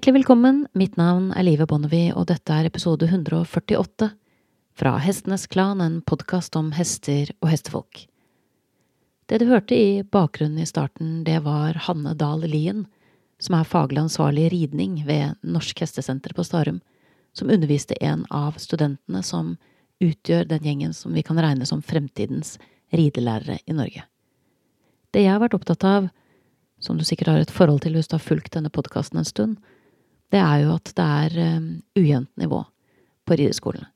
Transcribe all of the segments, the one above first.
Hjertelig velkommen, mitt navn er Live Bonnevie, og dette er episode 148 fra Hestenes Klan, en podkast om hester og hestefolk. Det du hørte i bakgrunnen i starten, det var Hanne Dahl Lien, som er faglig ansvarlig i ridning ved Norsk Hestesenter på Starum, som underviste en av studentene som utgjør den gjengen som vi kan regne som fremtidens ridelærere i Norge. Det jeg har vært opptatt av, som du sikkert har et forhold til hvis du har fulgt denne podkasten en stund, det er jo at det er um, ujevnt nivå på rideskolene.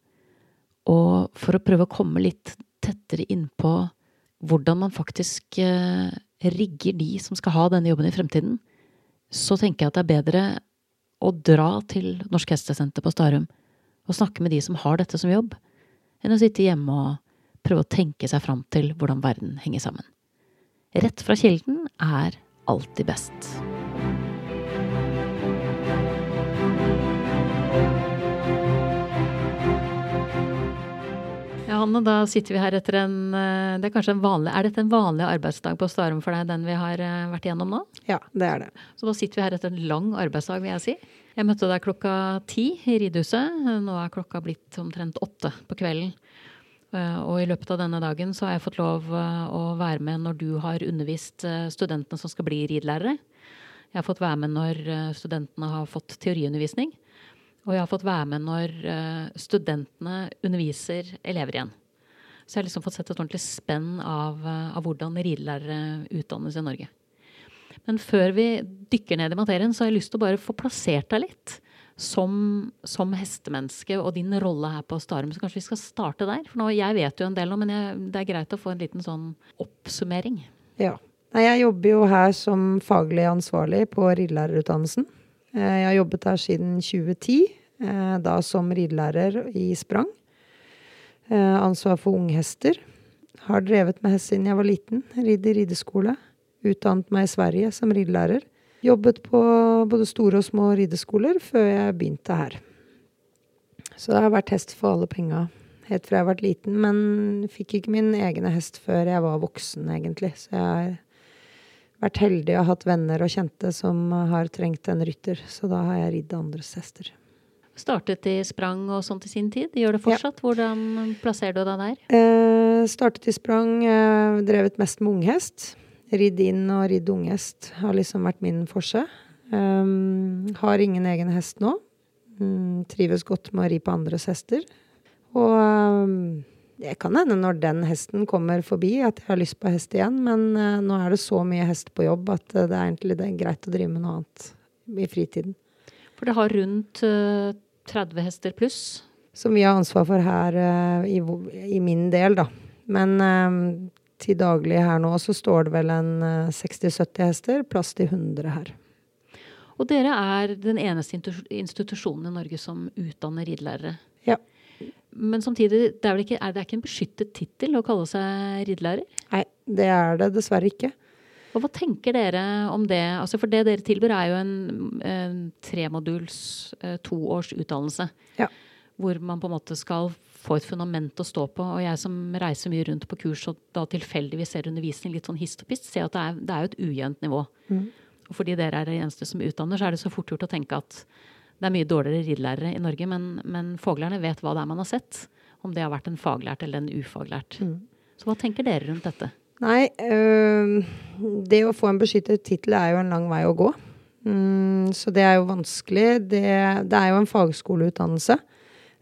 Og for å prøve å komme litt tettere innpå hvordan man faktisk uh, rigger de som skal ha denne jobben i fremtiden, så tenker jeg at det er bedre å dra til Norsk Hestesenter på Starum og snakke med de som har dette som jobb, enn å sitte hjemme og prøve å tenke seg fram til hvordan verden henger sammen. Rett fra kilden er alltid best. Ja, Hanne, da sitter vi her etter en eh, det Er kanskje en vanlig, er dette en vanlig arbeidsdag på Starum for deg, den vi har eh, vært igjennom nå? Ja, det er det. Så da sitter vi her etter en lang arbeidsdag, vil jeg si. Jeg møtte deg klokka ti i Ridehuset. Nå er klokka blitt omtrent åtte på kvelden. Eh, og i løpet av denne dagen så har jeg fått lov å være med når du har undervist studentene som skal bli ridelærere. Jeg har fått være med når studentene har fått teoriundervisning. Og jeg har fått være med når studentene underviser elever igjen. Så jeg har liksom fått sett et ordentlig spenn av, av hvordan ridelærere utdannes i Norge. Men før vi dykker ned i materien, så har jeg lyst til å bare få plassert deg litt. Som, som hestemenneske og din rolle her på Starum. Så kanskje vi skal starte der? For nå, jeg vet jo en del nå, men jeg, det er greit å få en liten sånn oppsummering. Ja. Jeg jobber jo her som faglig ansvarlig på ridelærerutdannelsen. Jeg har jobbet her siden 2010, da som ridelærer i sprang. Ansvar for unghester. Har drevet med hest siden jeg var liten. Ridd i rideskole. Utdannet meg i Sverige som ridelærer. Jobbet på både store og små rideskoler før jeg begynte her. Så det har vært hest for alle penga helt fra jeg har vært liten. Men fikk ikke min egen hest før jeg var voksen, egentlig. Så jeg vært heldig og hatt venner og kjente som har trengt en rytter. Så da har jeg ridd andres hester. Startet i sprang og sånt i sin tid. Gjør det fortsatt. Ja. Hvordan plasserer du deg der? Eh, startet i sprang. Eh, drevet mest med unghest. Ridd inn og ridd unghest har liksom vært min forse. Eh, har ingen egen hest nå. Mm, trives godt med å ri på andres hester. Og um, det kan hende når den hesten kommer forbi at jeg har lyst på hest igjen, men uh, nå er det så mye hest på jobb at uh, det er egentlig det er greit å drive med noe annet i fritiden. For det har rundt uh, 30 hester pluss? Som vi har ansvar for her i, i, min del, da. Men til daglig her nå så står det vel en 60-70 hester, plass til 100 her. Og dere er den eneste institusjonen i Norge som utdanner ridelærere? Ja. Men samtidig, det er, ikke, er det ikke en beskyttet tittel å kalle seg ridelærer? Nei, det er det dessverre ikke. Og hva tenker dere om det? Altså for det dere tilbyr, er jo en, en tremoduls toårsutdannelse. toårs utdannelse. Ja. Hvor man på en måte skal få et fundament å stå på. Og jeg som reiser mye rundt på kurs og da tilfeldigvis ser undervisning litt sånn hist og pist, ser at det er, det er jo et ujevnt nivå. Mm. Og fordi dere er de eneste som utdanner, så er det så fort gjort å tenke at det er mye dårligere ridelærere i Norge, men, men foglerne vet hva det er man har sett. Om det har vært en faglært eller en ufaglært. Mm. Så hva tenker dere rundt dette? Nei, øh, det å få en beskyttet tittel er jo en lang vei å gå. Mm, så det er jo vanskelig. Det, det er jo en fagskoleutdannelse.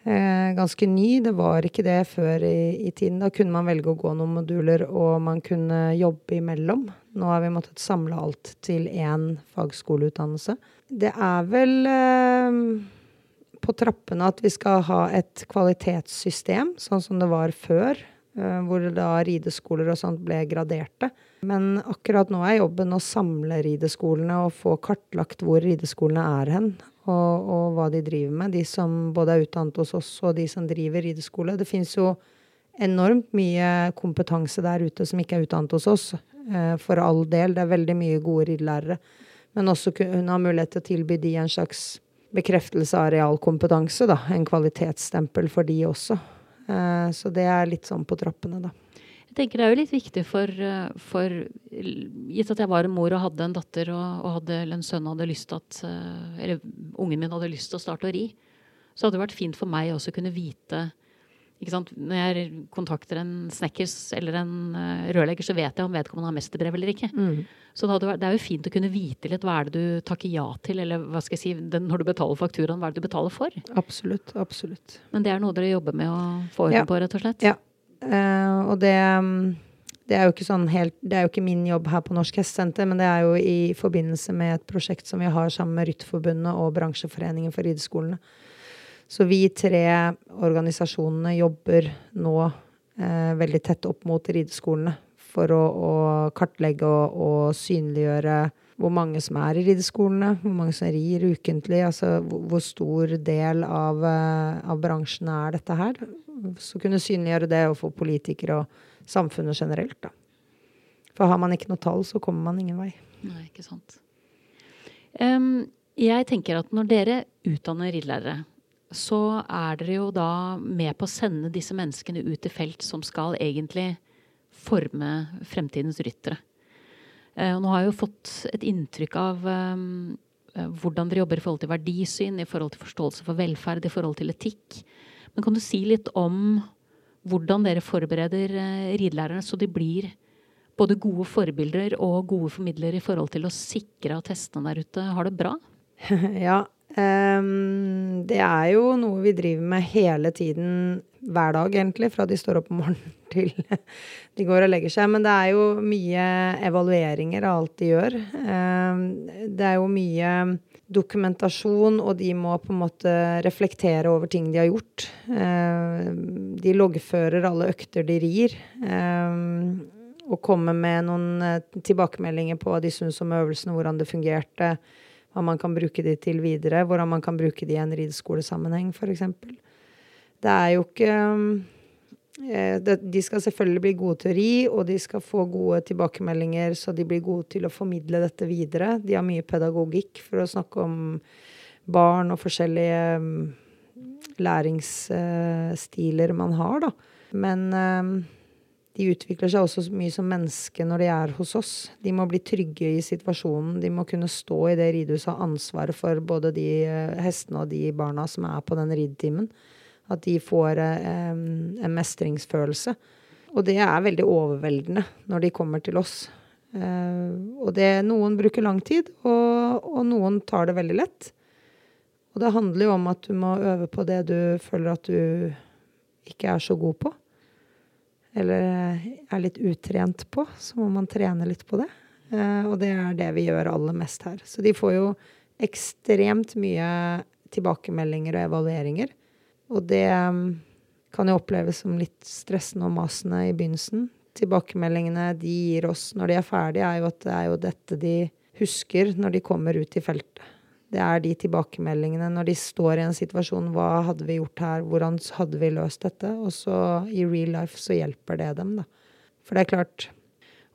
Eh, ganske ny. Det var ikke det før i, i, tiden. Da kunne man velge å gå noen moduler, og man kunne jobbe imellom. Nå har vi måttet samle alt til én fagskoleutdannelse. Det er vel eh, på trappene at vi skal ha et kvalitetssystem, sånn som det var før. Eh, hvor da rideskoler og sånt ble graderte. Men akkurat nå er jobben å samle rideskolene og få kartlagt hvor rideskolene er hen og, og, hva de driver med. De som både er utdannet hos oss, og de som driver rideskole. Det fins jo enormt mye kompetanse der ute som ikke er utdannet hos oss. Eh, for all del. Det er veldig mye gode ridelærere. Men også kunne ha mulighet til å tilby de en slags bekreftelse av realkompetanse. da, En kvalitetsstempel for de også. Eh, så det er litt sånn på trappene, da. Jeg tenker Det er jo litt viktig for, for gitt at jeg var en mor og hadde en datter og, og hadde, eller en sønn hadde lyst til at eh, Eller ungen min hadde lyst til å starte å ri, så hadde det vært fint for meg også å kunne vite? Når jeg kontakter en snekkers eller en uh, rørlegger, så vet jeg om vedkommende har mesterbrev eller ikke. Mm. Så det, er jo fint å kunne vite litt hva er det du takker ja til, eller hva skal jeg si, den, når du betaler fakturaen, hva er det du betaler for? Absolutt. Absolutt. Men det er noe dere jobber med å få orden ja. på, rett og slett? Ja. Uh, og det det er jo ikke sånn helt, det er jo ikke min jobb her på Norsk Hestesenter, men det er jo i forbindelse med et prosjekt som vi har sammen med Ryttforbundet og Bransjeforeningen for rideskolene. Så vi tre organisasjonene jobber nå eh, veldig tett opp mot rideskolene for å, å kartlegge og, og, synliggjøre hvor mange som er i rideskolene, hvor mange som rir ukentlig, altså hvor, hvor stor del av, eh, av bransjen er dette her. Så kunne synliggjøre det og få politikere og samfunnet generelt, da. For har man ikke noe tall, så kommer man ingen vei. Nei, ikke sant. Um, jeg tenker at når dere utdanner riddelærere, så er dere jo da med på å sende disse menneskene ut i felt som skal egentlig forme fremtidens ryttere. Uh, nå har jeg jo fått et inntrykk av um, hvordan dere jobber i forhold til verdisyn, i forhold til forståelse for velferd, i forhold til etikk. Men kan du si litt om hvordan dere forbereder eh, ridelærerne så de blir både gode forbilder og gode formidlere i forhold til å sikre at hestene der ute har det bra? ja. Um, det er jo noe vi driver med hele tiden, hver dag egentlig, fra de står opp om morgenen til de går og legger seg. Men det er jo mye evalueringer av alt de gjør. Um, det er jo mye dokumentasjon, og de må på en måte reflektere over ting de har gjort. Um, de loggfører alle økter de rir. Og kommer med noen eh, tilbakemeldinger på hva de syns om øvelsene, hvordan det fungerte, hva man kan bruke de til videre, hvordan man kan bruke de i en rideskolesammenheng, f.eks. Det er jo ikke Eh, de skal selvfølgelig bli gode til å ri, og de skal få gode tilbakemeldinger, så de blir gode til å formidle dette videre. De har mye pedagogikk for å snakke om barn og forskjellige mm, læringsstiler man har, da. Men eh, de utvikler seg også mye som menneske når de er hos oss. De må bli trygge i situasjonen. De må kunne stå i det ridehuset og ha ansvaret for både de eh, hestene og de barna som er på den ridetimen. At de får eh, en mestringsfølelse. Og det er veldig overveldende når de kommer til oss. Eh, og det, noen bruker lang tid, og, og, noen tar det veldig lett. Og det handler jo om at du må øve på det du føler at du ikke er så god på. Eller er litt utrent på. Så må man trene litt på det. Eh, og det er det vi gjør aller mest her. Så de får jo ekstremt mye tilbakemeldinger og evalueringer. Og det um, kan jo oppleves som litt stressende og masende i begynnelsen. Tilbakemeldingene de gir oss når de er ferdige, er jo at det er jo dette de husker når de kommer ut i feltet. Det er de tilbakemeldingene når de står i en situasjon. Hva hadde vi gjort her? Hvordan hadde vi løst dette? Og så i real life så hjelper det dem, da. For det er klart,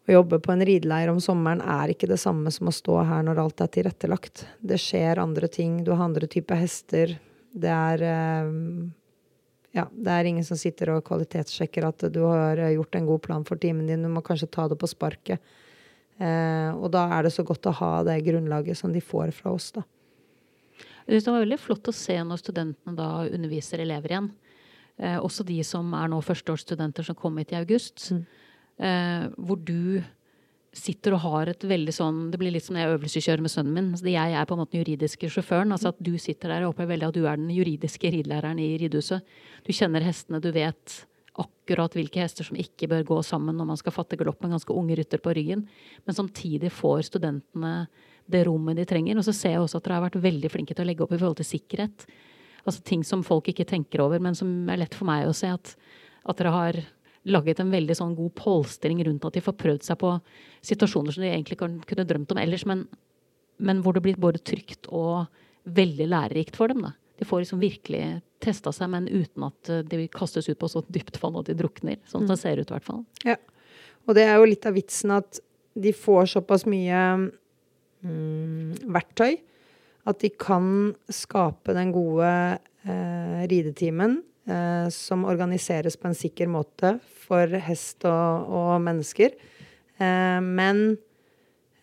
å jobbe på en rideleir om sommeren er ikke det samme som å stå her når alt er tilrettelagt. Det skjer andre ting. Du har andre typer hester. Det er eh, ja, det er ingen som sitter og kvalitetssjekker at du har gjort en god plan for timen din. Du må kanskje ta det på sparket. Eh, og da er det så godt å ha det grunnlaget som de får fra oss, da. Det var veldig flott å se når studentene da underviser elever igjen. Eh, også de som er nå førsteårsstudenter som kom hit i august. Mm. Eh, hvor du sitter og har et veldig sånn Det blir litt som når jeg øvelseskjører med sønnen min. Altså, jeg er på en måte den juridiske sjåføren. altså At du sitter der og håper veldig at du er den juridiske ridelæreren i ridehuset. Du kjenner hestene, du vet akkurat hvilke hester som ikke bør gå sammen når man skal fatte galopp med en ganske unge rytter på ryggen. Men samtidig får studentene det rommet de trenger. Og så ser jeg også at dere har vært veldig flinke til å legge opp i forhold til sikkerhet. Altså ting som folk ikke tenker over, men som er lett for meg å se. At, at dere har laget en veldig sånn god polstring rundt at de får prøvd seg på situasjoner som de egentlig ikke kunne drømt om ellers, men, men, hvor det blir både trygt og veldig lærerikt for dem. Da. De får liksom virkelig testa seg, men uten at eh, de kastes ut på så dypt vann og de drukner. Sånn det mm. ser ut, i hvert fall. Ja. Og det er jo litt av vitsen at de får såpass mye mm, verktøy at de kan skape den gode eh, ridetimen eh, som organiseres på en sikker måte for hest og, og mennesker. Eh, men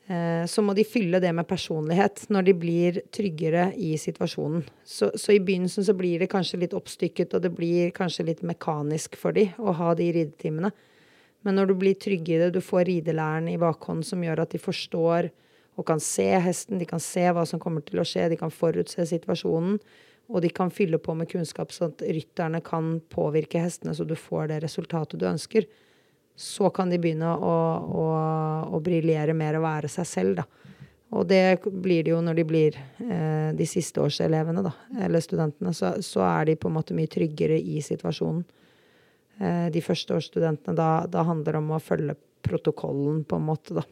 eh, så må de fylle det med personlighet når de blir tryggere i situasjonen. Så, så, i begynnelsen så blir det kanskje litt oppstykket, og det blir kanskje litt mekanisk for de å ha de ridetimene. Men når du blir trygg i det, du får ridelæren i bakhånd som gjør at de forstår og kan se hesten, de kan se hva som kommer til å skje, de kan forutse situasjonen. Og de kan fylle på med kunnskap, sånn at rytterne kan påvirke hestene så du får det resultatet du ønsker. Så kan de begynne å, å, å briljere mer og være seg selv, da. Og det blir det jo når de blir eh, de sisteårselevene, da, eller studentene. Så, så, er de på en måte mye tryggere i situasjonen. Eh, de førsteårsstudentene, da, da handler det om å følge protokollen, på en måte, da.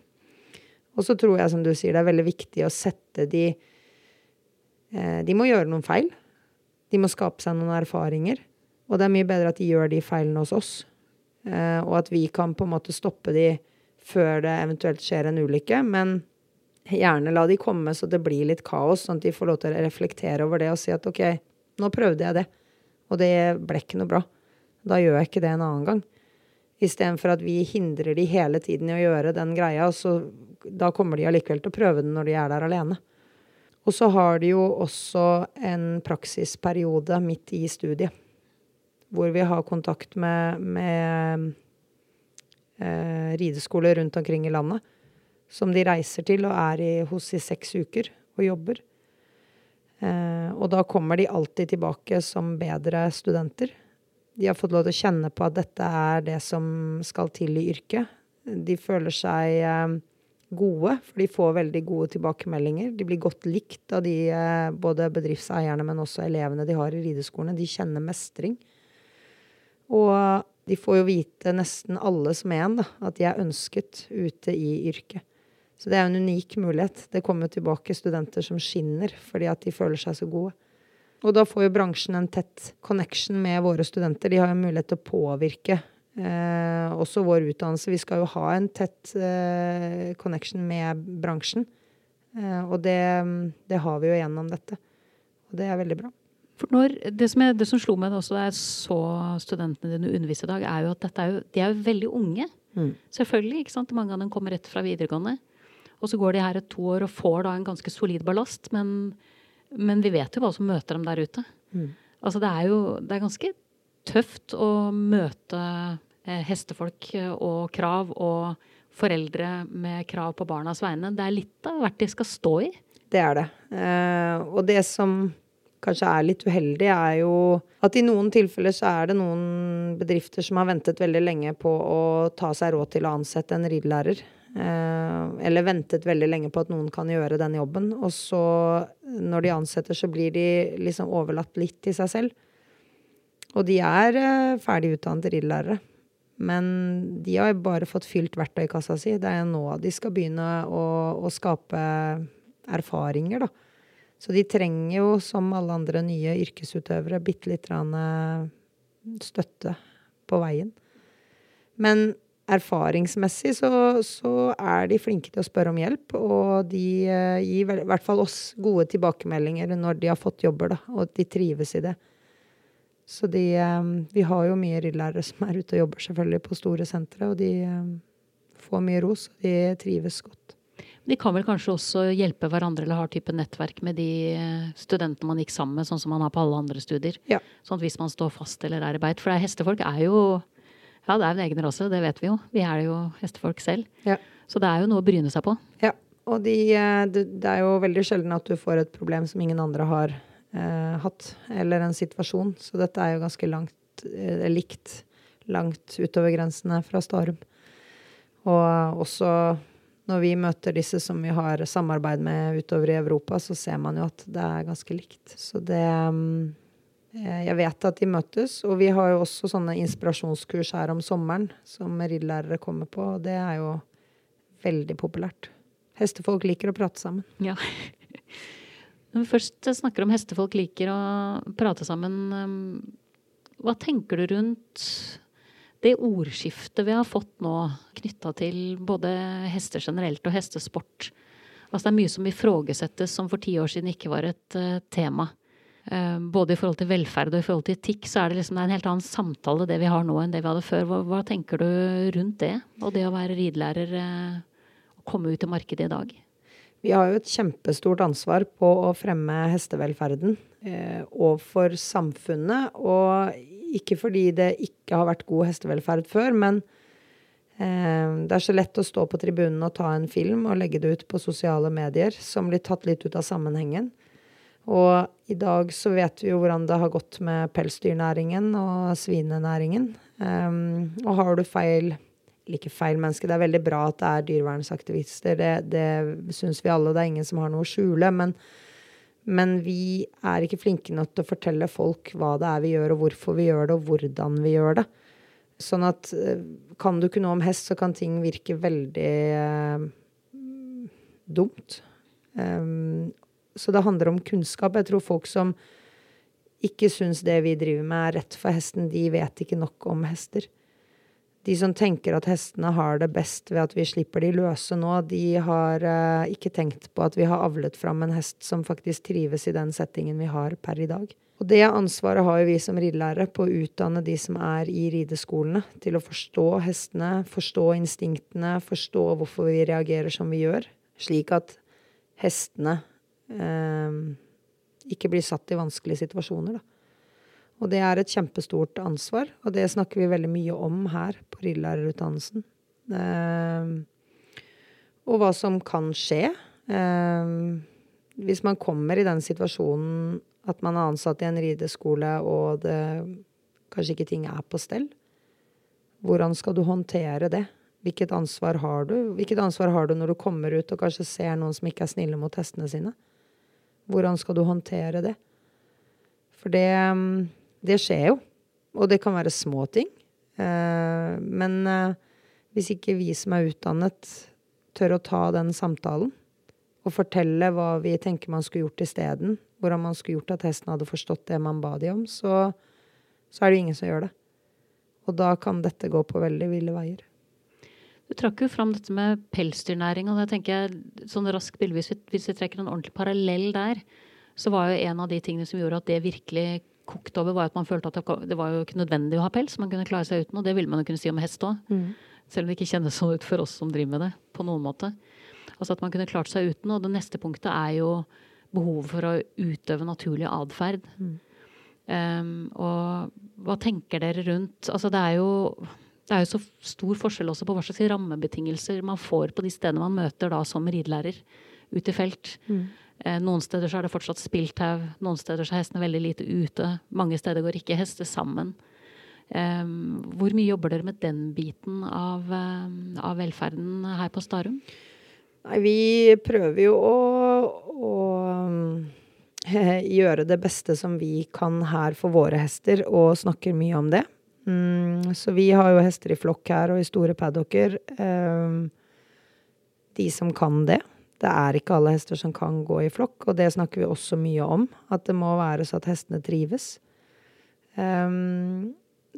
Og så tror jeg, som du sier, det er veldig viktig å sette de eh, De må gjøre noen feil. De må skape seg noen erfaringer. Og det er mye bedre at de gjør de feilene hos oss, Eh, og at vi kan på en måte stoppe de før det eventuelt skjer en ulykke. Men gjerne la de komme så det blir litt kaos, sånn at de får lov til å reflektere over det og si at OK, nå prøvde jeg det, og det ble ikke noe bra. Da gjør jeg ikke det en annen gang. Istedenfor at vi hindrer de hele tiden i å gjøre den greia, så da kommer de allikevel til å prøve den når de er der alene. Og så har de jo også en praksisperiode midt i studiet hvor vi har kontakt med, med eh, rideskoler rundt omkring i landet. Som de reiser til og er i, hos i seks uker og jobber. Eh, og da kommer de alltid tilbake som bedre studenter. De har fått lov til å kjenne på at dette er det som skal til i yrket. De føler seg eh, gode, for de får veldig gode tilbakemeldinger. De blir godt likt av de, eh, både bedriftseierne, men også elevene de har i rideskolene. De kjenner mestring. Og de får jo vite, nesten alle som er en, da, at de er ønsket ute i yrket. Så det er en unik mulighet. Det kommer tilbake studenter som skinner fordi at de føler seg så gode. Og da får jo bransjen en tett connection med våre studenter. De har jo mulighet til å påvirke eh, også vår utdannelse. Vi skal jo ha en tett eh, connection med bransjen. Eh, og det, det har vi jo gjennom dette. Og det er veldig bra. Når, det, som jeg, det, som slo meg også da jeg så studentene dine undervise i dag, er jo at er jo, de er jo veldig unge. Mm. Selvfølgelig. ikke sant? Mange av dem kommer rett fra videregående. Og så går de her et to år og får da en ganske solid ballast. Men, men vi vet jo hva som møter dem der ute. Mm. Altså det er jo det er ganske tøft å møte eh, hestefolk og krav og foreldre med krav på barnas vegne. Det er litt av hvert de skal stå i. Det er det. Eh, og det som kanskje er litt uheldig, er jo at i noen tilfeller så er det noen bedrifter som har ventet veldig lenge på å ta seg råd til å ansette en ridelærer. Eh, eller ventet veldig lenge på at noen kan gjøre den jobben. Og så, når de ansetter, så blir de liksom overlatt litt til seg selv. Og de er eh, ferdig utdannet ridelærere. Men de har bare fått fylt verktøykassa si. Det er nå de skal begynne å, å skape erfaringer, da. Så de trenger jo, som alle andre nye yrkesutøvere, bitte litt eh, støtte på veien. Men erfaringsmessig så, så, er de flinke til å spørre om hjelp, og de uh, gir i hvert fall oss gode tilbakemeldinger når de har fått jobber, da, og de trives i det. Så de um, Vi har jo mye riddelærere som er ute og jobber selvfølgelig på store sentre, og de um, får mye ros, og de trives godt. De kan vel kanskje også hjelpe hverandre eller har type nettverk med de eh, studentene man gikk sammen med, sånn som man har på alle andre studier. Ja. Sånn at hvis man står fast eller er i beit. For er hestefolk er jo Ja, det er en egen rase, det vet vi jo. Vi er jo hestefolk selv. Ja. Så det er jo noe å bryne seg på. Ja. Og de, eh, det er jo veldig sjelden at du får et problem som ingen andre har eh, hatt, eller en situasjon. Så dette er jo ganske langt eh, likt langt utover grensene fra Starum. Og også når vi møter disse som vi har samarbeid med utover i Europa, så ser man jo at det er ganske likt. Så det mm, Jeg vet at de møtes. Og vi har jo også sånne inspirasjonskurs her om sommeren som riddelærere kommer på, og det er jo veldig populært. Hestefolk liker å prate sammen. Ja. Når vi først snakker om hestefolk liker å prate sammen, mm, hva tenker du rundt det ordskiftet vi har fått nå knytta til både hester generelt og hestesport Altså det er mye som ifrågasettes som for ti år siden ikke var et uh, tema. Eh, både i forhold til velferd og i forhold til etikk, så er det liksom det er en helt annen samtale det vi har nå enn det vi hadde før. Hva, hva tenker du rundt det, og det å være ridelærer eh, og komme ut i markedet i dag? Vi har jo et kjempestort ansvar på å fremme hestevelferden eh, overfor samfunnet. Og ikke fordi det ikke har vært god hestevelferd før, men eh, det er så lett å stå på tribunen og ta en film og legge det ut på sosiale medier som blir tatt litt ut av sammenhengen. Og i dag så vet vi jo hvordan det har gått med pelsdyrnæringen og svinenæringen. Eh, og har du feil ikke feil menneske, det er veldig bra at det er dyrevernsaktivister. Det, det syns vi alle. Det er ingen som har noe å skjule. Men, men, vi er ikke flinke nok til å fortelle folk hva det er vi gjør, og hvorfor vi gjør det, og hvordan vi gjør det. Sånn at eh, kan du ikke noe om hest, så kan ting virke veldig eh, dumt. Um, så det handler om kunnskap. Jeg tror folk som ikke syns det vi driver med er rett for hesten, de vet ikke nok om hester. De som tenker at hestene har det best ved at vi slipper de løse nå, de har eh, ikke tenkt på at vi har avlet fram en hest som faktisk trives i den settingen vi har per i dag. Og det ansvaret har jo vi som ridelærere på å utdanne de som er i rideskolene, til å forstå hestene, forstå instinktene, forstå hvorfor vi reagerer som vi gjør, slik at hestene eh, ikke blir satt i vanskelige situasjoner. Da. Og det er et kjempestort ansvar, og det snakker vi veldig mye om her på riddelærerutdannelsen. Eh, og hva som kan skje. Eh, hvis man kommer i den situasjonen at man er ansatt i en rideskole, og det, kanskje ikke ting er på stell. Hvordan skal du håndtere det? Hvilket ansvar har du? Hvilket ansvar har du når du kommer ut og kanskje ser noen som ikke er snille mot hestene sine? Hvordan skal du håndtere det? For det, mm, det skjer jo. Og det kan være små ting. Eh, men eh, hvis ikke vi som er utdannet, tør å ta den samtalen og fortelle hva vi tenker man skulle gjort isteden, hvordan man skulle gjort at hesten hadde forstått det man ba de om, så, så er det ingen som gjør det. Og da kan dette gå på veldig ville veier. Du trakk jo fram dette med pelsdyrnæring, og da tenker jeg sånn raskt bild, hvis, hvis, vi trekker en ordentlig parallell der, så var jo en av de tingene som gjorde at det virkelig kokte over, var at man følte at det var jo ikke nødvendig å ha pels. Man kunne klare seg uten, og det ville man jo kunne si om hest òg. Mm. Selv om det ikke kjennes sånn ut for oss som driver med det, på noen måte. Altså at man kunne klart seg uten. Og det neste punktet er jo behovet for å utøve naturlig atferd. Mm. Um, og hva tenker dere rundt Altså det er jo det er jo så stor forskjell også på hva slags rammebetingelser man får på de stedene man møter da som ridelærer ute i felt. Mm. Eh, noen steder så er det fortsatt spiltau, noen steder så er hestene veldig lite ute. Mange steder går ikke hester sammen. Eh, hvor mye jobber dere med den biten av, eh, av velferden her på Starum? Nei, vi prøver jo å, å gjøre det beste som vi kan her for våre hester, og snakker mye om det. Mm, så vi har jo hester i flokk her og i store paddocker. De som kan det. Det er ikke alle hester som kan gå i flokk, og det snakker vi også mye om. At det må være så at hestene trives. Um,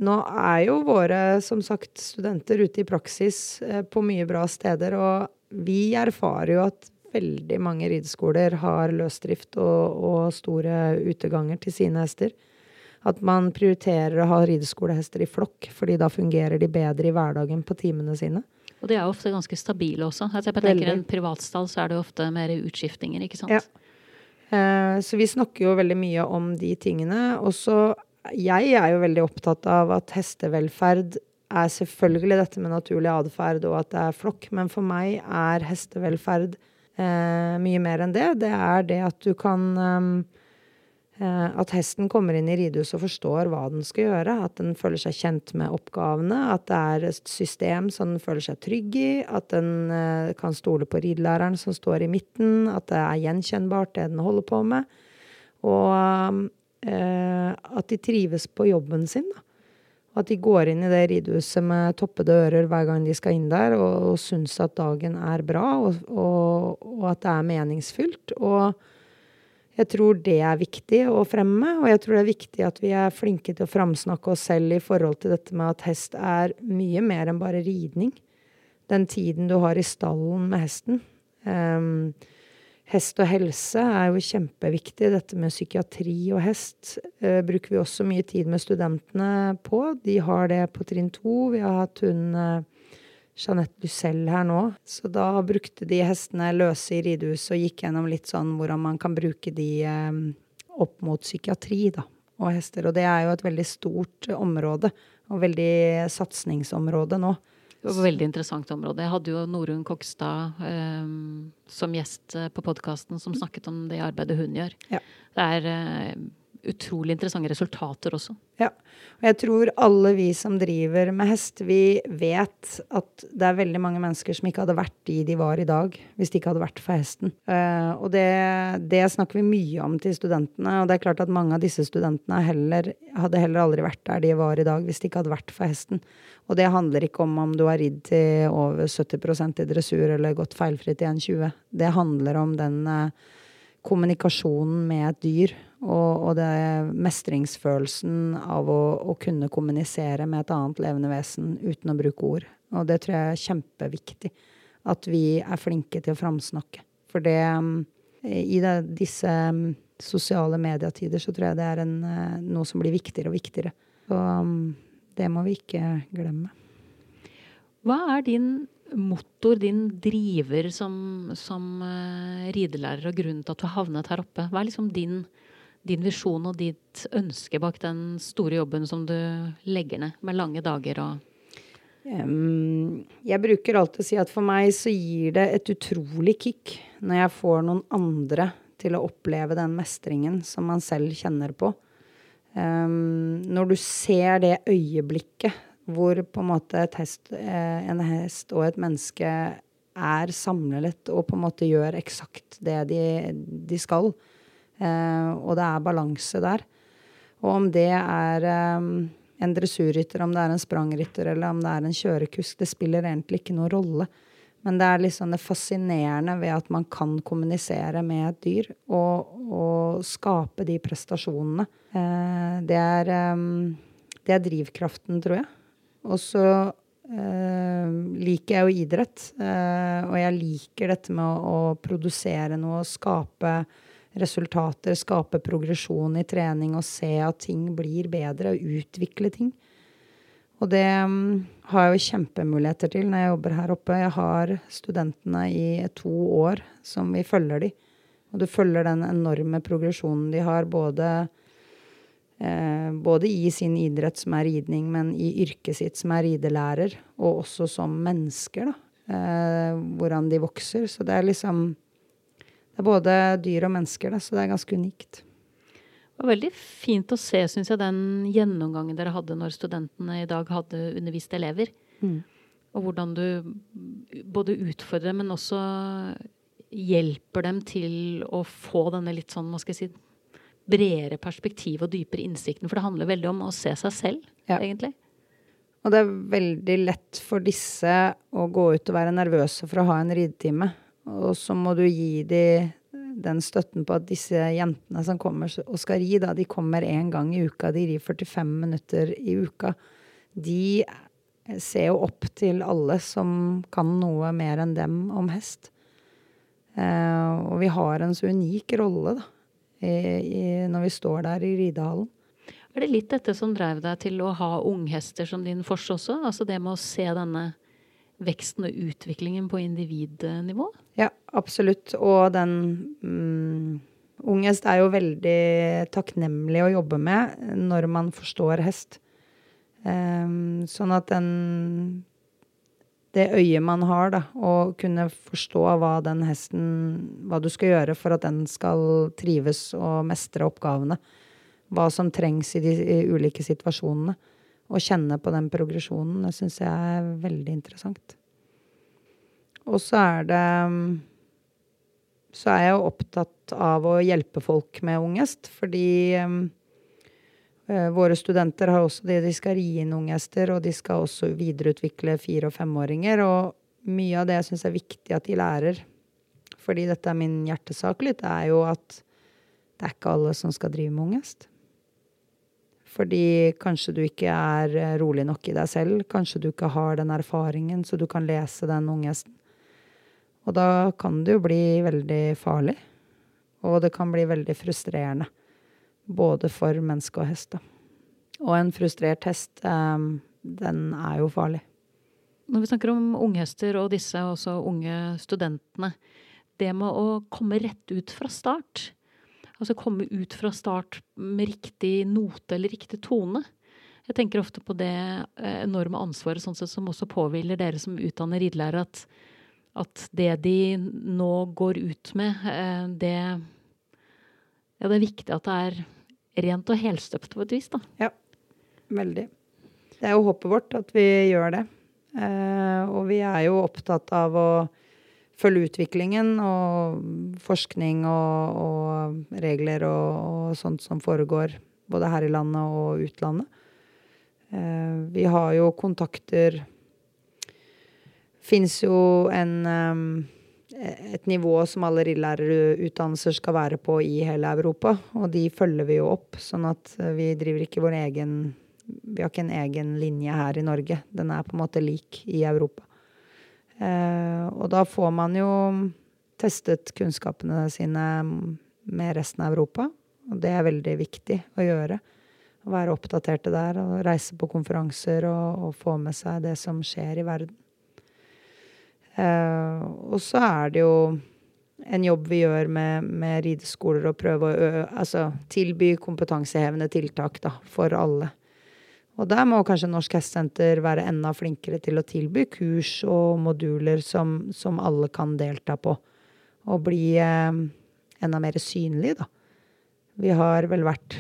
nå er jo våre, som sagt, studenter ute i praksis uh, på mye bra steder, og vi erfarer jo at veldig mange rideskoler har løsdrift og, og store uteganger til sine hester. At man prioriterer å ha rideskolehester i flokk, fordi da fungerer de bedre i hverdagen på timene sine. Og de er ofte ganske stabile også. Altså jeg tenker En privatstall så er det ofte mer utskiftninger, ikke sant? Ja. Eh, så vi snakker jo veldig mye om de tingene. Og så Jeg er jo veldig opptatt av at hestevelferd er selvfølgelig dette med naturlig atferd og at det er flokk, men for meg er hestevelferd eh, mye mer enn det. Det er det at du kan Eh, at hesten kommer inn i ridehuset og forstår hva den skal gjøre. At den føler seg kjent med oppgavene. At det er et system som den føler seg trygg i. At den eh, kan stole på ridelæreren som står i midten. At det er gjenkjennbart, det den holder på med. Og eh, at de trives på jobben sin. da. At de går inn i det ridehuset med toppede ører hver gang de skal inn der, og, og syns at dagen er bra, og, og, og at det er meningsfylt. Og jeg tror det er viktig å fremme, og jeg tror det er viktig at vi er flinke til å framsnakke oss selv i forhold til dette med at hest er mye mer enn bare ridning. Den tiden du har i stallen med hesten. Um, Hest og helse er jo kjempeviktig. Dette med psykiatri og hest uh, bruker vi også mye tid med studentene på. De har det på trinn to. Vi har hatt hun eh, Jeanette Bussell her nå. Så da brukte de hestene løse i ridehuset og gikk gjennom litt sånn hvordan man kan bruke de eh, opp mot psykiatri, da, og hester. Og det er jo et veldig stort område, og veldig satsingsområde nå. Det var et veldig interessant område. Jeg hadde jo Norunn Kokstad eh, som gjest eh, på podkasten som snakket om det arbeidet hun gjør. Ja. Det er eh, utrolig interessante resultater også. Ja. Og jeg tror alle vi som driver med hest, vi vet at det er veldig mange mennesker som ikke hadde vært de de var i dag, hvis de ikke hadde vært for hesten. Uh, og det, det, snakker vi mye om til studentene. Og det er klart at mange av disse studentene heller, hadde heller aldri vært der de var i dag, hvis de ikke hadde vært for hesten. Og det handler ikke om om du har ridd til over 70% i dressur eller gått feilfritt i 1,20. Det handler om den uh, kommunikasjonen med et dyr og, og det mestringsfølelsen av å, å, kunne kommunisere med et annet levende vesen uten å bruke ord. Og det tror jeg er kjempeviktig. At vi er flinke til å framsnakke. For det I det, disse sosiale medietider så tror jeg det er en, eh, noe som blir viktigere og viktigere. Så det må vi ikke glemme. Hva er din motor, din driver som, som uh, ridelærer, og grunnen til at du har havnet her oppe? Hva er liksom din din visjon og ditt ønske bak den store jobben som du legger ned, med lange dager og Jeg bruker alltid å si at for meg så gir det et utrolig kick når jeg får noen andre til å oppleve den mestringen som man selv kjenner på. Um, når du ser det øyeblikket hvor på en måte hest, eh, en hest og et menneske er samlet og på en måte gjør eksakt det de, de skal, Eh, og det er balanse der. Og om det er eh, en dressurrytter, om det er en sprangrytter eller om det er en kjørekusk, det spiller egentlig ikke noen rolle. Men det er liksom det fascinerende ved at man kan kommunisere med et dyr og, og skape de prestasjonene. Eh, det, er, det, er, drivkraften, tror jeg. Og så liker jeg jo idrett. og jeg liker dette med å, å produsere noe skape resultater, skape progresjon i trening og se at ting blir bedre, og utvikle ting. Og det um, har jeg jo kjempemuligheter til når jeg jobber her oppe. Jeg har studentene i to år som vi følger de. Og du følger den enorme progresjonen de har, både, eh, både i sin idrett, som er ridning, men i yrket sitt, som er ridelærer, og også som mennesker, da. Eh, hvordan de vokser. Så det er liksom det er både dyr og mennesker, da, så det er ganske unikt. Det var veldig fint å se, syns jeg, den gjennomgangen dere hadde når studentene i dag hadde undervist elever. Mm. Og hvordan du både utfordrer, men også hjelper dem til å få denne litt sånn, hva skal jeg si, bredere perspektiv og dypere innsikten. For det handler veldig om å se seg selv, ja. egentlig. Og det er veldig lett for disse å gå ut og være nervøse for å ha en ridetime. Og så må du gi dem den støtten på at disse jentene som kommer og skal ri, da, de kommer én gang i uka. De rir 45 minutter i uka. De ser jo opp til alle som kan noe mer enn dem om hest. Eh, og vi har en så unik rolle da, i, når vi står der i ridehallen. Er det litt dette som drev deg til å ha unghester som din fors også? Altså det med å se denne veksten og utviklingen på individnivå? Ja, absolutt. Og den mm, Ung hest er jo veldig takknemlig å jobbe med når man forstår hest. Um, sånn at den Det øyet man har, da, å kunne forstå hva den hesten Hva du skal gjøre for at den skal trives og mestre oppgavene. Hva som trengs i de ulike situasjonene å kjenne på den progresjonen. Det syns jeg er veldig interessant. Og så er det Så er jeg jo opptatt av å hjelpe folk med ungest, fordi våre studenter har også det, de skal ri inn unghester, og de skal også videreutvikle fire- og femåringer. Og mye av det jeg syns er viktig at de lærer, fordi dette er min hjertesak litt, er jo at det er ikke alle som skal drive med ungest. Fordi kanskje du ikke er eh, rolig nok i deg selv. Kanskje du ikke har den erfaringen, så du kan lese den unghesten. Og da kan det jo bli veldig farlig. Og det kan bli veldig frustrerende. Både for menneske og hest. Og en frustrert hest, um, den er jo farlig. Når vi snakker om unghester og disse også unge studentene, det med å komme rett ut fra start, altså komme ut fra start med riktig note eller riktig tone. Jeg tenker ofte på det eh, enorme ansvaret sånn sett, som også påhviler dere som utdanner ridelærere, at, at, det de nå går ut med, eh, det Ja, det er viktig at det er rent og helstøpt på et vis, da. Ja, veldig. Det er jo håpet vårt at vi gjør det. Eh, og vi er jo opptatt av å følge utviklingen og forskning og, og regler og, og, sånt som foregår både her i landet og utlandet. Eh, vi har jo kontakter Fins jo en um, et nivå som alle lærerutdannelser skal være på i hele Europa. Og de følger vi jo opp, sånn at vi driver ikke vår egen Vi har ikke en egen linje her i Norge. Den er på en måte lik i Europa. Eh, og da får man jo testet kunnskapene sine med resten av Europa. Og det er veldig viktig å gjøre. Å være oppdaterte der og reise på konferanser og, og få med seg det som skjer i verden. Eh, og så er det jo en jobb vi gjør med, med rideskoler, og prøve å ø, altså, tilby kompetansehevende tiltak da, for alle. Og der må kanskje Norsk Hestesenter være enda flinkere til å tilby kurs og moduler som, som alle kan delta på. Og bli eh, enda mer synlig, da. Vi har vel vært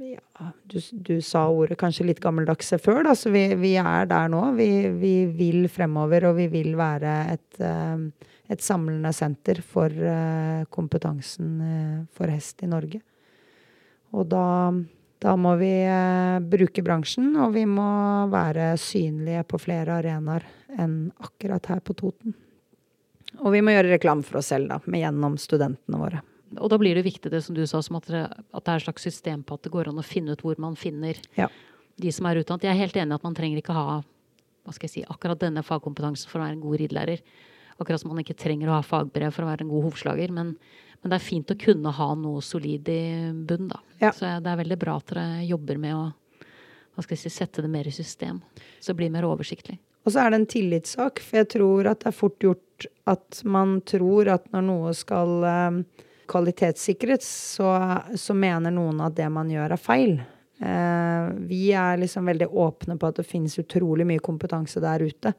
ja, du, du, sa ordet kanskje litt gammeldagse før, da, så vi, vi er der nå. Vi, vi, vil fremover, og vi vil være et, eh, et samlende senter for eh, kompetansen eh, for hest i Norge. Og da da må vi bruke bransjen, og vi må være synlige på flere arenaer enn akkurat her på Toten. Og vi må gjøre reklame for oss selv, da, gjennom studentene våre. Og da blir det viktig det som du sa, som at det, at det er et slags system på at det går an å finne ut hvor man finner ja. de som er utdannet. Jeg er helt enig at man trenger ikke ha hva skal jeg si, akkurat denne fagkompetansen for å være en god ridelærer. Akkurat som man ikke trenger å ha fagbrev for å være en god hovslager. Men men det er fint å kunne ha noe solid i bunnen, da. Ja. Så det er veldig bra at dere jobber med å hva skal jeg si, sette det mer i system. Så det blir mer oversiktlig. Og så er det en tillitssak, for jeg tror at det er fort gjort at man tror at når noe skal um, kvalitetssikres, så, så, mener noen at det man gjør, er feil. Eh, vi er liksom veldig åpne på at det finnes utrolig mye kompetanse der ute.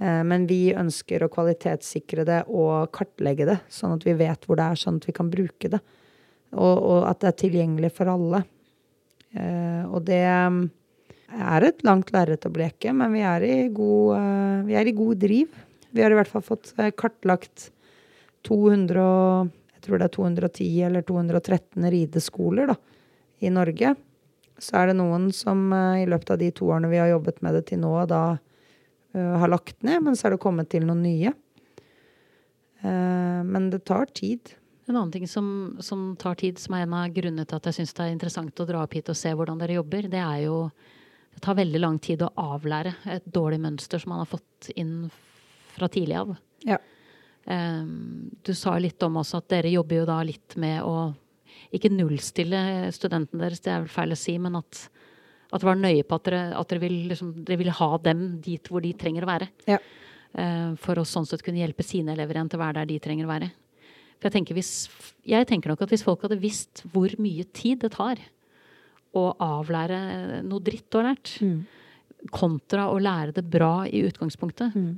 Eh, men vi ønsker å kvalitetssikre det og kartlegge det, sånn at vi vet hvor det er, sånn at vi kan bruke det. Og, og at det er tilgjengelig for alle. Eh, og det mm, er et langt lerret å bleke, men vi er, god, eh, vi er, i god, driv. Vi har i hvert fall fått kartlagt 200, jeg tror det er 210 eller 213 rideskoler da, i Norge. Så er det noen som i løpet av de to årene vi har jobbet med det til nå, da uh, har lagt ned, men så er det kommet til noen nye. Uh, men det tar tid. En annen ting som, som, tar tid, som er en av grunnene til at jeg syns det er interessant å dra opp hit og se hvordan dere jobber, det er jo Det tar veldig lang tid å avlære et dårlig mønster som man har fått inn fra tidlig av. Ja. Um, du sa litt om også at dere jobber jo da litt med å ikke nullstille studentene deres, det er vel feil å si, men at at dere var nøye på at dere, at dere, vil, liksom, dere vil ha dem dit hvor de trenger å være. Ja. Uh, for å sånn sett kunne hjelpe sine elever igjen til å være der de trenger å være. For jeg tenker, hvis, jeg tenker nok at hvis folk hadde visst hvor mye tid det tar å avlære noe dritt du har lært, mm. kontra å lære det bra i utgangspunktet mm.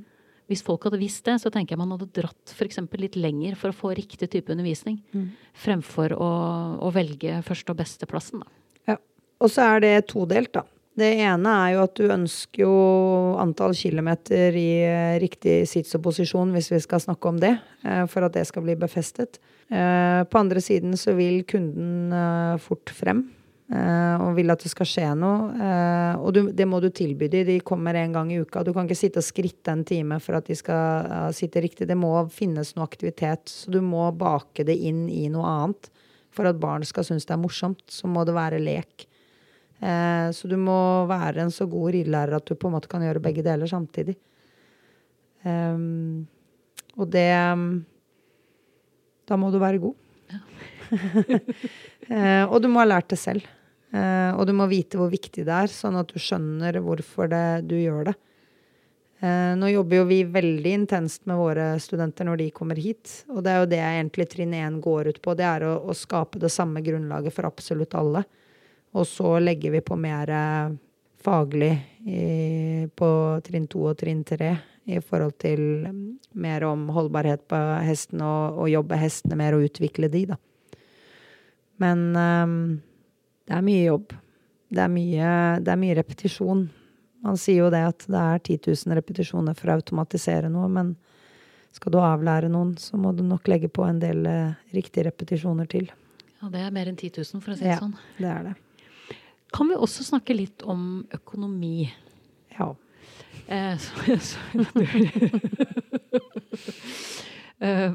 Hvis folk hadde visst det, så tenker jeg man hadde dratt f.eks. litt lenger for å få riktig type undervisning, mm. fremfor å, å velge første- og besteplassen. Da. Og så er det todelt, da. Det ene er jo at du ønsker jo antall kilometer i eh, riktig sits og posisjon, hvis vi skal snakke om det, eh, for at det skal bli befestet. Eh, på andre siden så vil kunden fort frem og vil at det skal skje noe. Og det må du tilby dem. De kommer en gang i uka. Du kan ikke sitte og skritte en time for at de skal sitte riktig. Det må finnes noe aktivitet. Så du må bake det inn i noe annet. For at barn skal synes det er morsomt, så må det være lek. Eh, så du må være en så god ridelærer at du på en måte kan gjøre begge deler samtidig. Og det Da må du være god. eh, og du må ha lært det selv. Eh, og du må vite hvor viktig det er, sånn at du skjønner hvorfor det, du gjør det. Eh, nå jobber jo vi veldig intenst med våre studenter når de kommer hit. Og det er jo det jeg egentlig trinn 1 går ut på. Det er å, å skape det samme grunnlaget for absolutt alle. Og så legger vi på mer eh, faglig i, på trinn 2 og trinn 3 i forhold til mer om holdbarhet på hestene og, og jobbe hestene mer og utvikle de, da. Men um, det er mye jobb. Det er mye, det er mye repetisjon. Man sier jo det at det er 10 000 repetisjoner for å automatisere noe, men skal du avlære noen, så må du nok legge på en del uh, riktige repetisjoner til. Ja, det er mer enn 10 000, for å si det ja, sånn. Det er det. Kan vi også snakke litt om økonomi? Ja. Eh, så, så, eh,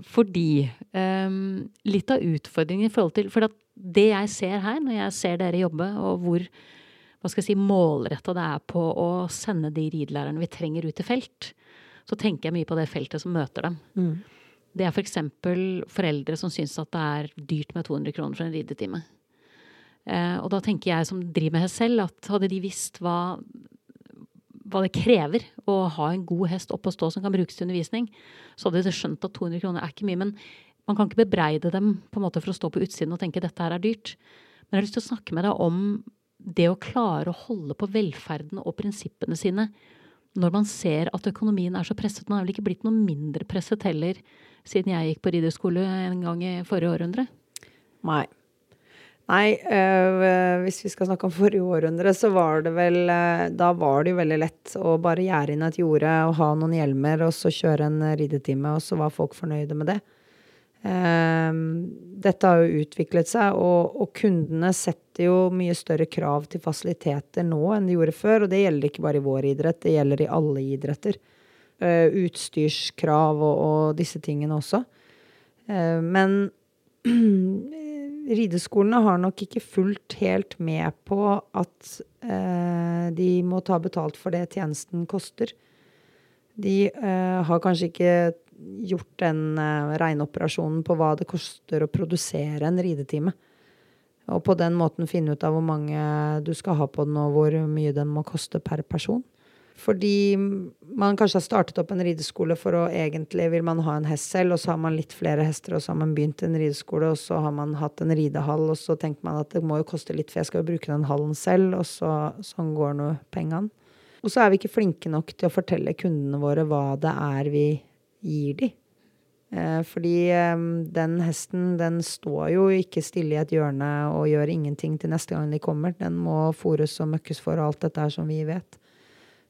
fordi eh, litt av utfordringen i forhold til For det jeg ser her, når jeg ser dere jobbe, og hvor hva skal jeg si, målretta det er på å sende de ridelærerne vi trenger ut i felt, så tenker jeg mye på det feltet som møter dem. Mm. Det er f.eks. For foreldre som syns at det er dyrt med 200 kroner for en ridetime. Eh, og da tenker jeg som driver med hest selv, at hadde de visst hva hva det krever å ha en god hest opp og stå som kan brukes til undervisning, så hadde de skjønt at 200 kroner er ikke mye. Men man kan ikke bebreide dem på en måte for å stå på utsiden og tenke dette her er dyrt. Men jeg har lyst til å snakke med deg om det å klare å holde på velferden og prinsippene sine når man ser at økonomien er så presset. Man har vel ikke blitt noe mindre presset heller siden jeg gikk på ridderskole en gang i forrige århundre? Nei. Nei, øh, hvis vi skal snakke om forrige århundre, så var det vel øh, Da var det jo veldig lett å bare gjerde inn et jorde og ha noen hjelmer og så kjøre en ridetime, og så var folk fornøyde med det. Um, dette har jo utviklet seg, og, og, kundene setter jo mye større krav til fasiliteter nå enn de gjorde før. Og det gjelder ikke bare i vår idrett, det gjelder i alle idretter. Uh, utstyrskrav og, og, disse tingene også. Uh, men rideskolene har nok ikke fulgt helt med på at eh, de må ta betalt for det tjenesten koster. De eh, har kanskje ikke gjort den eh, regneoperasjonen på hva det koster å produsere en ridetime. Og på den måten finne ut av hvor mange du skal ha på den, og hvor mye den må koste per person. Fordi man kanskje har startet opp en rideskole for å egentlig vil man ha en hest selv, og så har man litt flere hester, og så har man begynt en rideskole, og så har man hatt en ridehall, og så tenker man at det må jo koste litt, for jeg skal jo bruke den hallen selv, og så, sånn går nå pengene. Og så er vi ikke flinke nok til å fortelle kundene våre hva det er vi gir de. Eh, fordi eh, den hesten, den står jo ikke stille i et hjørne og gjør ingenting til neste gang de kommer. Den må fôres og møkkes for og alt dette her som vi vet.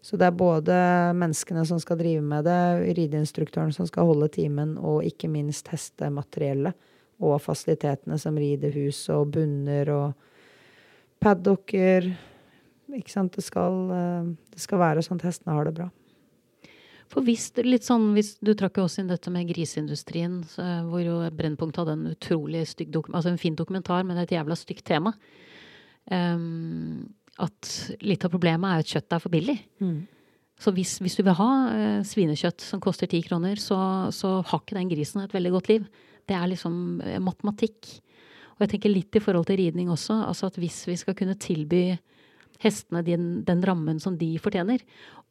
Så det er både menneskene som skal drive med det, rideinstruktøren som skal holde timen, og ikke minst hestemateriellet og fasilitetene som ridehus og bunner og paddocker. Ikke sant. Det skal, eh, det skal være sånn at hestene har det bra. For hvis, litt sånn, hvis Du trakk jo også inn dette med griseindustrien, hvor jo Brennpunkt hadde en utrolig stygg altså en fin dokumentar, men et jævla stygt tema. Um, at litt av problemet er at kjøttet er for billig. Mm. Så hvis, hvis, du vil ha eh, svinekjøtt som koster ti kroner, så, så, har ikke den grisen et veldig godt liv. Det er liksom eh, matematikk. Og jeg tenker litt i forhold til ridning også. altså at Hvis vi skal kunne tilby hestene den, den, rammen som de fortjener,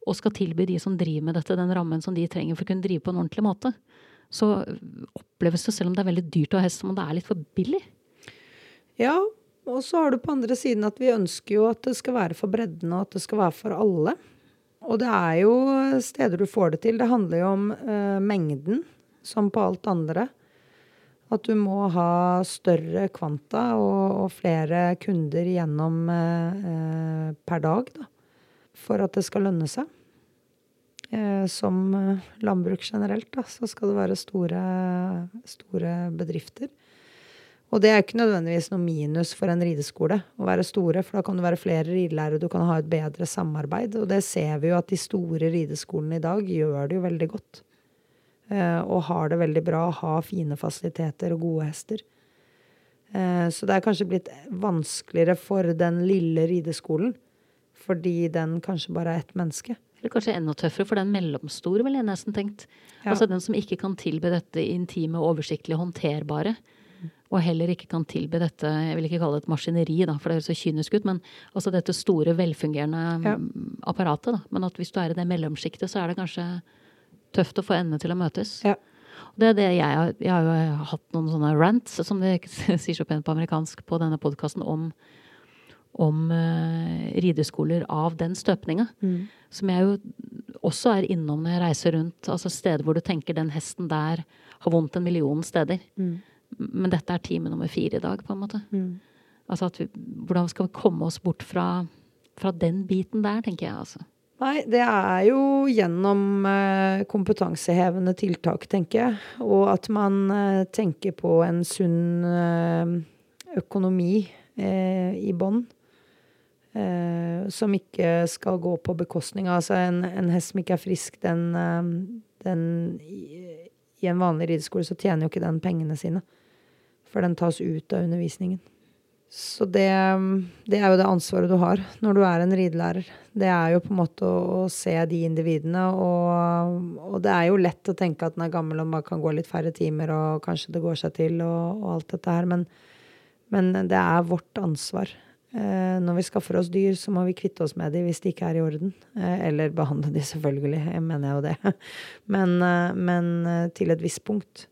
og skal tilby de som driver med dette, den rammen som de trenger for å kunne drive på en ordentlig måte, så oppleves det, selv om det er veldig dyrt å ha hest, som om det er litt for billig. Ja, og så har du på andre siden at vi ønsker jo at det skal være for bredden, og at det skal være for alle. Og det er jo steder du får det til. Det handler jo om uh, mengden, som på alt andre. At du må ha større kvanta og, og flere kunder gjennom uh, per dag, da. For at det skal lønne seg. Uh, som landbruk generelt, da, så skal det være store, store bedrifter. Og det er ikke nødvendigvis noe minus for en rideskole å være store, for da kan det være flere ridelærere, du kan ha et bedre samarbeid. Og det ser vi jo at de store rideskolene i dag gjør det jo veldig godt. Eh, og har det veldig bra, har fine fasiliteter og gode hester. Eh, så det er kanskje blitt vanskeligere for den lille rideskolen, fordi den kanskje bare er ett menneske. Eller kanskje enda tøffere for den mellomstore, ville jeg nesten tenkt. Ja. Altså den som ikke kan tilby dette intime, oversiktlige, håndterbare. Og heller ikke kan tilby dette, jeg vil ikke kalle det et maskineri, da, for det høres så kynisk ut, men altså dette store, velfungerende Ja. mm, apparatet. Da. Men at hvis du er i det mellomsjiktet, så er det kanskje tøft å få endene til å møtes. Ja. Det er det jeg har Jeg har jo hatt noen sånne rants, som det sier så pent på amerikansk, på denne podkasten om, om uh, rideskoler av den støpninga. Mm. Som jeg jo også er innom når jeg reiser rundt. Altså steder hvor du tenker den hesten der har vondt en million steder. Mm. Men dette er time nummer fire i dag, på en måte. Mm. Altså at vi, hvordan skal vi komme oss bort fra, fra den biten der, tenker jeg altså. Nei, det er jo gjennom eh, kompetansehevende tiltak, tenker jeg. Og at man eh, tenker på en sunn eh, økonomi i bånn. Eh, som ikke skal gå på bekostning av altså en, en hest som ikke er frisk, den, den i, I en vanlig rideskole så tjener jo ikke den pengene sine. For den tas ut av undervisningen. Så det, det er jo det ansvaret du har når du er en ridelærer. Det er jo på en måte å, å se de individene, og, og det er jo lett å tenke at den er gammel og bare kan gå litt færre timer, og kanskje det går seg til, og, og alt dette her, men, men det er vårt ansvar. Eh, når vi skaffer oss dyr, så må vi kvitte oss med dem hvis de ikke er i orden. Eh, eller behandle dem selvfølgelig. Jeg mener jo det. Men, eh, men eh, til et visst punkt.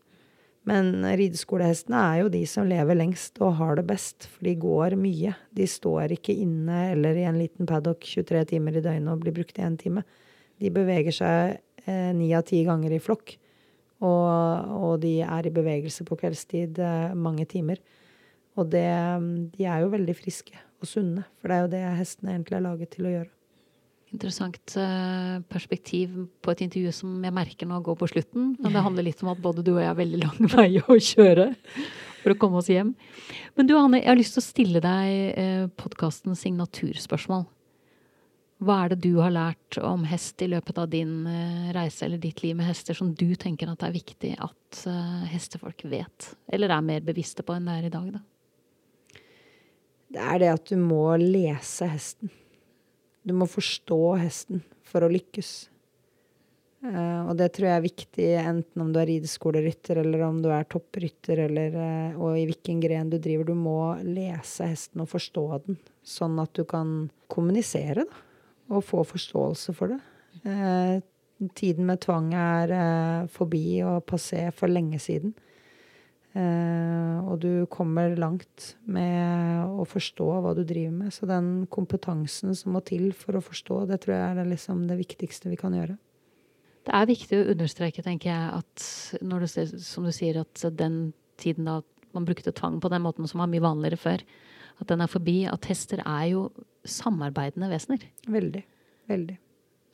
Men rideskolehestene er jo de som lever lengst og har det best, for de går mye. De står ikke inne eller i en liten paddock 23 timer i døgnet og blir brukt i én time. De beveger seg ni av ti ganger i flokk, og, og, de er i bevegelse på kveldstid eh, mange timer. Og det, de er jo veldig friske og sunne, for det er jo det hestene egentlig er laget til å gjøre. Interessant eh, perspektiv på et intervju som jeg merker nå går på slutten. Men det handler litt om at både du og jeg har veldig lang vei å kjøre for å komme oss hjem. Men du Hanne, jeg har lyst til å stille deg eh, podkastens signaturspørsmål. Hva er det du har lært om hest i løpet av din eh, reise eller ditt liv med hester som du tenker at det er viktig at hestefolk vet, eller er mer bevisste på enn det er i dag, da? Det er det at du må lese hesten. Du må forstå hesten for å lykkes. Uh, og det tror jeg er viktig enten om du er rideskolerytter eller om du er topprytter eller, uh, og i hvilken gren du driver. Du må lese hesten og forstå den, sånn at du kan kommunisere da, og få forståelse for det. Uh, tiden med tvang er forbi og passé for lenge siden. Og du kommer langt med å forstå hva du driver med. Så den kompetansen som må til for å forstå, det tror jeg er liksom det viktigste vi kan gjøre. Det er viktig å understreke, tenker jeg, at når du, som du sier, at den tiden da man brukte tvang på den måten som var mye vanligere før, at den er forbi. At hester er jo samarbeidende vesener. Veldig. Veldig.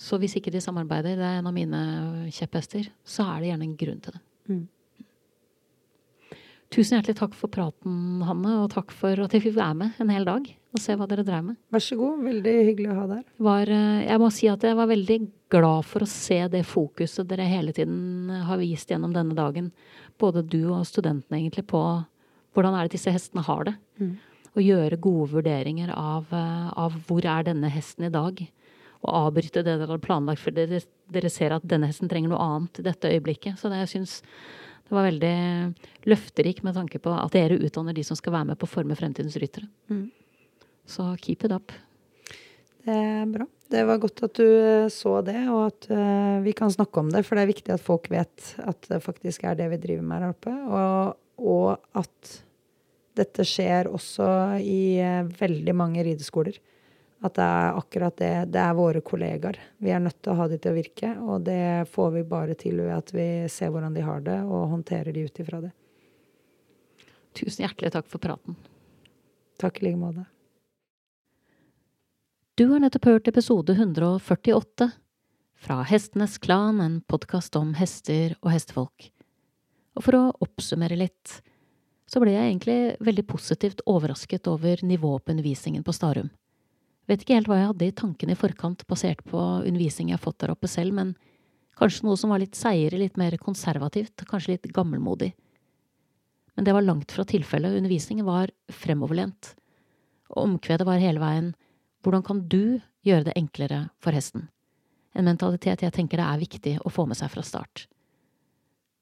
Så hvis ikke de samarbeider, det er en av mine kjepphester, så er det gjerne en grunn til det. Mm. Tusen hjertelig takk for praten, Hanne, og takk for at jeg fikk være med en hel dag og se hva dere drev med. Vær så god. Veldig hyggelig å ha deg her. Jeg må si at jeg var veldig glad for å se det fokuset dere hele tiden har vist gjennom denne dagen. Både du og studentene, egentlig, på hvordan er det disse hestene har det. Mm. Og gjøre gode vurderinger av, av, hvor er denne hesten i dag. Og avbryte det dere har planlagt, for dere, dere ser at denne hesten trenger noe annet i dette øyeblikket. Så det, jeg syns det var veldig løfterik med tanke på at dere utdanner de som skal være med på å forme fremtidens ryttere. Mm. Så keep it up. Det er bra. Det var godt at du så det, og at uh, vi kan snakke om det. For det er viktig at folk vet at det faktisk er det vi driver med her oppe. Og, og at dette skjer også i uh, veldig mange rideskoler. At det er akkurat det. Det er våre kollegaer. Vi er nødt til å ha de til å virke. Og det får vi bare til ved at vi ser hvordan de har det, og håndterer de ut ifra det. Tusen hjertelig takk for praten. Takk i like måte. Du har nettopp hørt episode 148 fra Hestenes Klan, en podkast om hester og hestefolk. Og for å oppsummere litt, så ble jeg egentlig veldig positivt overrasket over nivået på undervisningen på Starum. Vet ikke helt hva jeg hadde i tankene i forkant basert på undervisning jeg har fått der oppe selv, men kanskje noe som var litt seigere, litt mer konservativt, kanskje litt gammelmodig. Men det var langt fra tilfellet, undervisningen var fremoverlent, og omkvedet var hele veien hvordan kan du gjøre det enklere for hesten? en mentalitet jeg tenker det er viktig å få med seg fra start.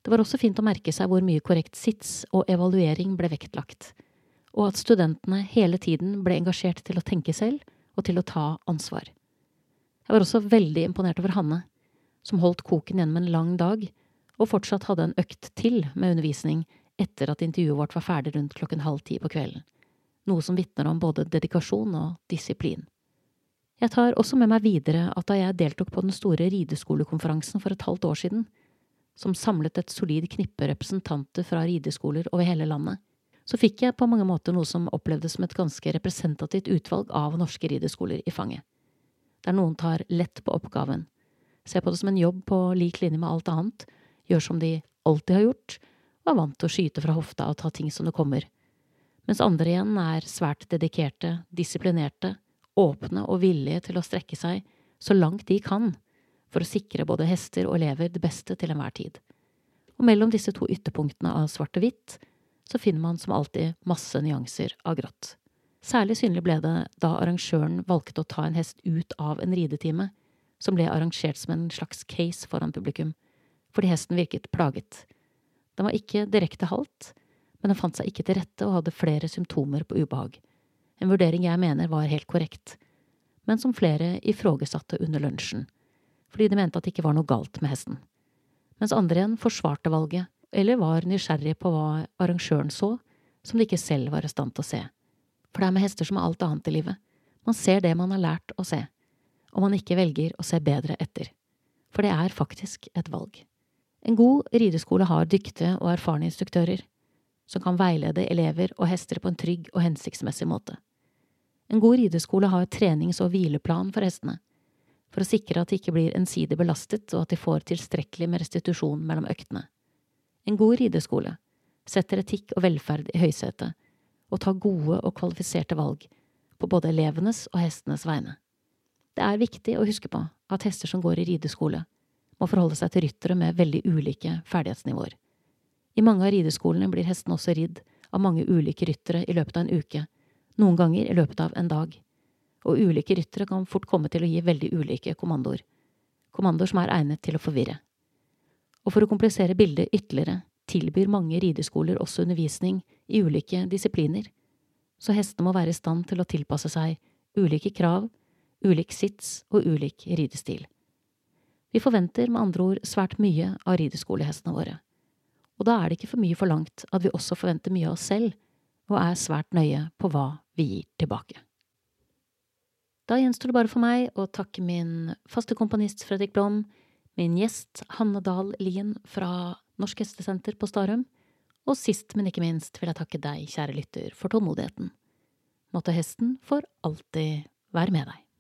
Det var også fint å merke seg hvor mye korrekt sits og evaluering ble vektlagt, og at studentene hele tiden ble engasjert til å tenke selv og til å ta ansvar. Jeg var også veldig imponert over Hanne, som holdt koken gjennom en lang dag, og fortsatt hadde en økt til med undervisning etter at intervjuet vårt var ferdig rundt klokken halv ti på kvelden, noe som vitner om både dedikasjon og disiplin. Jeg tar også med meg videre at da jeg deltok på den store rideskolekonferansen for et halvt år siden, som samlet et solid knippe representanter fra rideskoler over hele landet, så fikk jeg på mange måter noe som opplevdes som et ganske representativt utvalg av norske rideskoler i fanget, der noen tar lett på oppgaven, ser på det som en jobb på lik linje med alt annet, gjør som de alltid har gjort, og er vant til å skyte fra hofta og ta ting som det kommer, mens andre igjen er svært dedikerte, disiplinerte, åpne og villige til å strekke seg så langt de kan for å sikre både hester og elever det beste til enhver tid. Og mellom disse to ytterpunktene av svart og hvitt så finner man som alltid masse nyanser av grått. Særlig synlig ble det da arrangøren valgte å ta en hest ut av en ridetime, som ble arrangert som en slags case foran publikum, fordi hesten virket plaget. Den var ikke direkte halt, men den fant seg ikke til rette og hadde flere symptomer på ubehag, en vurdering jeg mener var helt korrekt, men som flere ifrågesatte under lunsjen fordi de mente at det ikke var noe galt med hesten, mens andre igjen forsvarte valget, eller var nysgjerrig på hva arrangøren så, som de ikke selv var i stand til å se. For det er med hester som med alt annet i livet, man ser det man har lært å se, og man ikke velger å se bedre etter. For det er faktisk et valg. En god rideskole har dyktige og erfarne instruktører, som kan veilede elever og hester på en trygg og hensiktsmessig måte. En god rideskole har trenings- og hvileplan for hestene, for å sikre at de ikke blir ensidig belastet og at de får tilstrekkelig med restitusjon mellom øktene. En god rideskole setter etikk og velferd i høysetet og tar gode og kvalifiserte valg på både elevenes og hestenes vegne. Det er viktig å huske på at hester som går i rideskole, må forholde seg til ryttere med veldig ulike ferdighetsnivåer. I mange av rideskolene blir hestene også ridd av mange ulike ryttere i løpet av en uke, noen ganger i løpet av en dag og ulike ryttere kan fort komme til å gi veldig ulike kommandoer, kommandoer som er egnet til å forvirre. Og for å komplisere bildet ytterligere tilbyr mange rideskoler også undervisning i ulike disipliner, så hestene må være i stand til å tilpasse seg ulike krav, ulik sits og ulik ridestil. Vi forventer med andre ord svært mye av rideskolehestene våre, og da er det ikke for mye forlangt at vi også forventer mye av oss selv og er svært nøye på hva vi gir tilbake. Da gjenstår det bare for meg å takke min faste komponist Fredrik Blom, min gjest Hanne Dahl Lien fra Norsk Hestesenter på Starum, og sist, men ikke minst vil jeg takke deg, kjære lytter, for tålmodigheten. Måtte hesten for alltid være med deg.